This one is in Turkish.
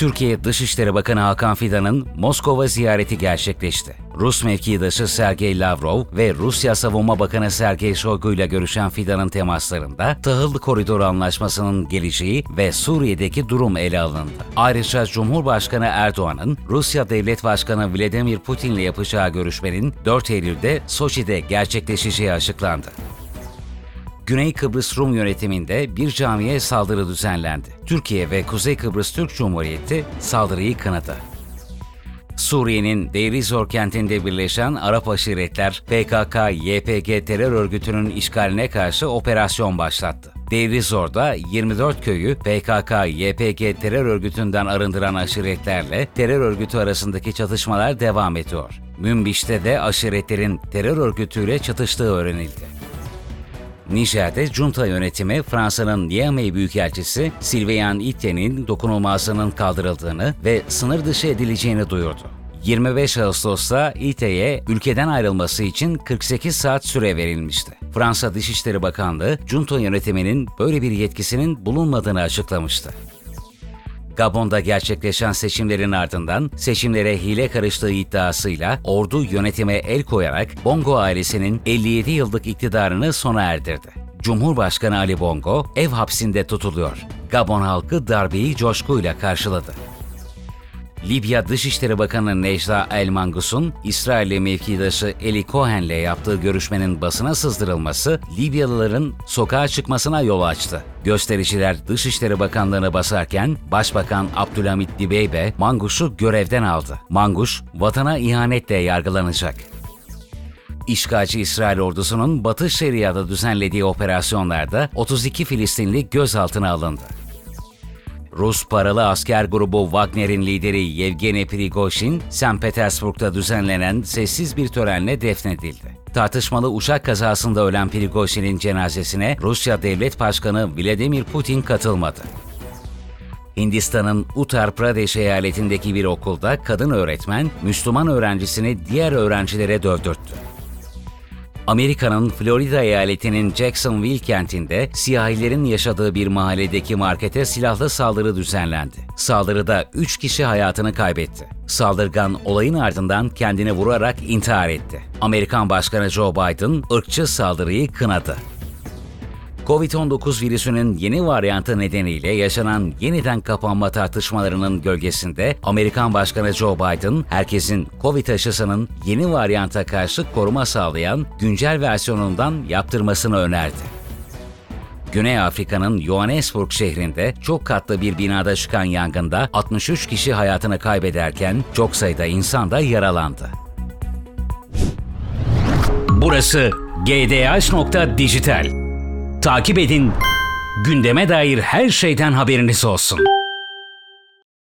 Türkiye Dışişleri Bakanı Hakan Fidan'ın Moskova ziyareti gerçekleşti. Rus mevkidaşı Sergey Lavrov ve Rusya Savunma Bakanı Sergey Shoigu ile görüşen Fidan'ın temaslarında Tahıl Koridoru Anlaşması'nın geleceği ve Suriye'deki durum ele alındı. Ayrıca Cumhurbaşkanı Erdoğan'ın Rusya Devlet Başkanı Vladimir Putin ile yapacağı görüşmenin 4 Eylül'de Soçi'de gerçekleşeceği açıklandı. Güney Kıbrıs Rum yönetiminde bir camiye saldırı düzenlendi. Türkiye ve Kuzey Kıbrıs Türk Cumhuriyeti saldırıyı kınadı. Suriye'nin Deir Zor kentinde birleşen Arap aşiretler PKK-YPG terör örgütünün işgaline karşı operasyon başlattı. Deir Zor'da 24 köyü PKK-YPG terör örgütünden arındıran aşiretlerle terör örgütü arasındaki çatışmalar devam ediyor. Münbiş'te de aşiretlerin terör örgütüyle çatıştığı öğrenildi. Nijer'de junta yönetimi Fransa'nın Niamey Büyükelçisi Sylvain Itye'nin dokunulmazlığının kaldırıldığını ve sınır dışı edileceğini duyurdu. 25 Ağustos'ta İT'ye ülkeden ayrılması için 48 saat süre verilmişti. Fransa Dışişleri Bakanlığı, junta yönetiminin böyle bir yetkisinin bulunmadığını açıklamıştı. Gabon'da gerçekleşen seçimlerin ardından seçimlere hile karıştığı iddiasıyla ordu yönetime el koyarak Bongo ailesinin 57 yıllık iktidarını sona erdirdi. Cumhurbaşkanı Ali Bongo ev hapsinde tutuluyor. Gabon halkı darbeyi coşkuyla karşıladı. Libya Dışişleri Bakanı Necla El Mangus'un İsrail'li mevkidaşı Eli Cohen'le yaptığı görüşmenin basına sızdırılması Libyalıların sokağa çıkmasına yol açtı. Göstericiler Dışişleri Bakanlığı'nı basarken Başbakan Abdülhamit Dibeybe Mangus'u görevden aldı. Manguş, vatana ihanetle yargılanacak. İşgalci İsrail ordusunun Batı Şeria'da düzenlediği operasyonlarda 32 Filistinli gözaltına alındı. Rus paralı asker grubu Wagner'in lideri Yevgeni Prigozhin, St. Petersburg'da düzenlenen sessiz bir törenle defnedildi. Tartışmalı uçak kazasında ölen Prigozhin'in cenazesine Rusya Devlet Başkanı Vladimir Putin katılmadı. Hindistan'ın Uttar Pradesh eyaletindeki bir okulda kadın öğretmen Müslüman öğrencisini diğer öğrencilere dövdürttü. Amerika'nın Florida eyaletinin Jacksonville kentinde siyahilerin yaşadığı bir mahalledeki markete silahlı saldırı düzenlendi. Saldırıda 3 kişi hayatını kaybetti. Saldırgan olayın ardından kendini vurarak intihar etti. Amerikan Başkanı Joe Biden ırkçı saldırıyı kınadı. Covid-19 virüsünün yeni varyantı nedeniyle yaşanan yeniden kapanma tartışmalarının gölgesinde Amerikan Başkanı Joe Biden, herkesin Covid aşısının yeni varyanta karşı koruma sağlayan güncel versiyonundan yaptırmasını önerdi. Güney Afrika'nın Johannesburg şehrinde çok katlı bir binada çıkan yangında 63 kişi hayatını kaybederken çok sayıda insan da yaralandı. Burası gdh.dijital. Takip edin, gündeme dair her şeyden haberiniz olsun.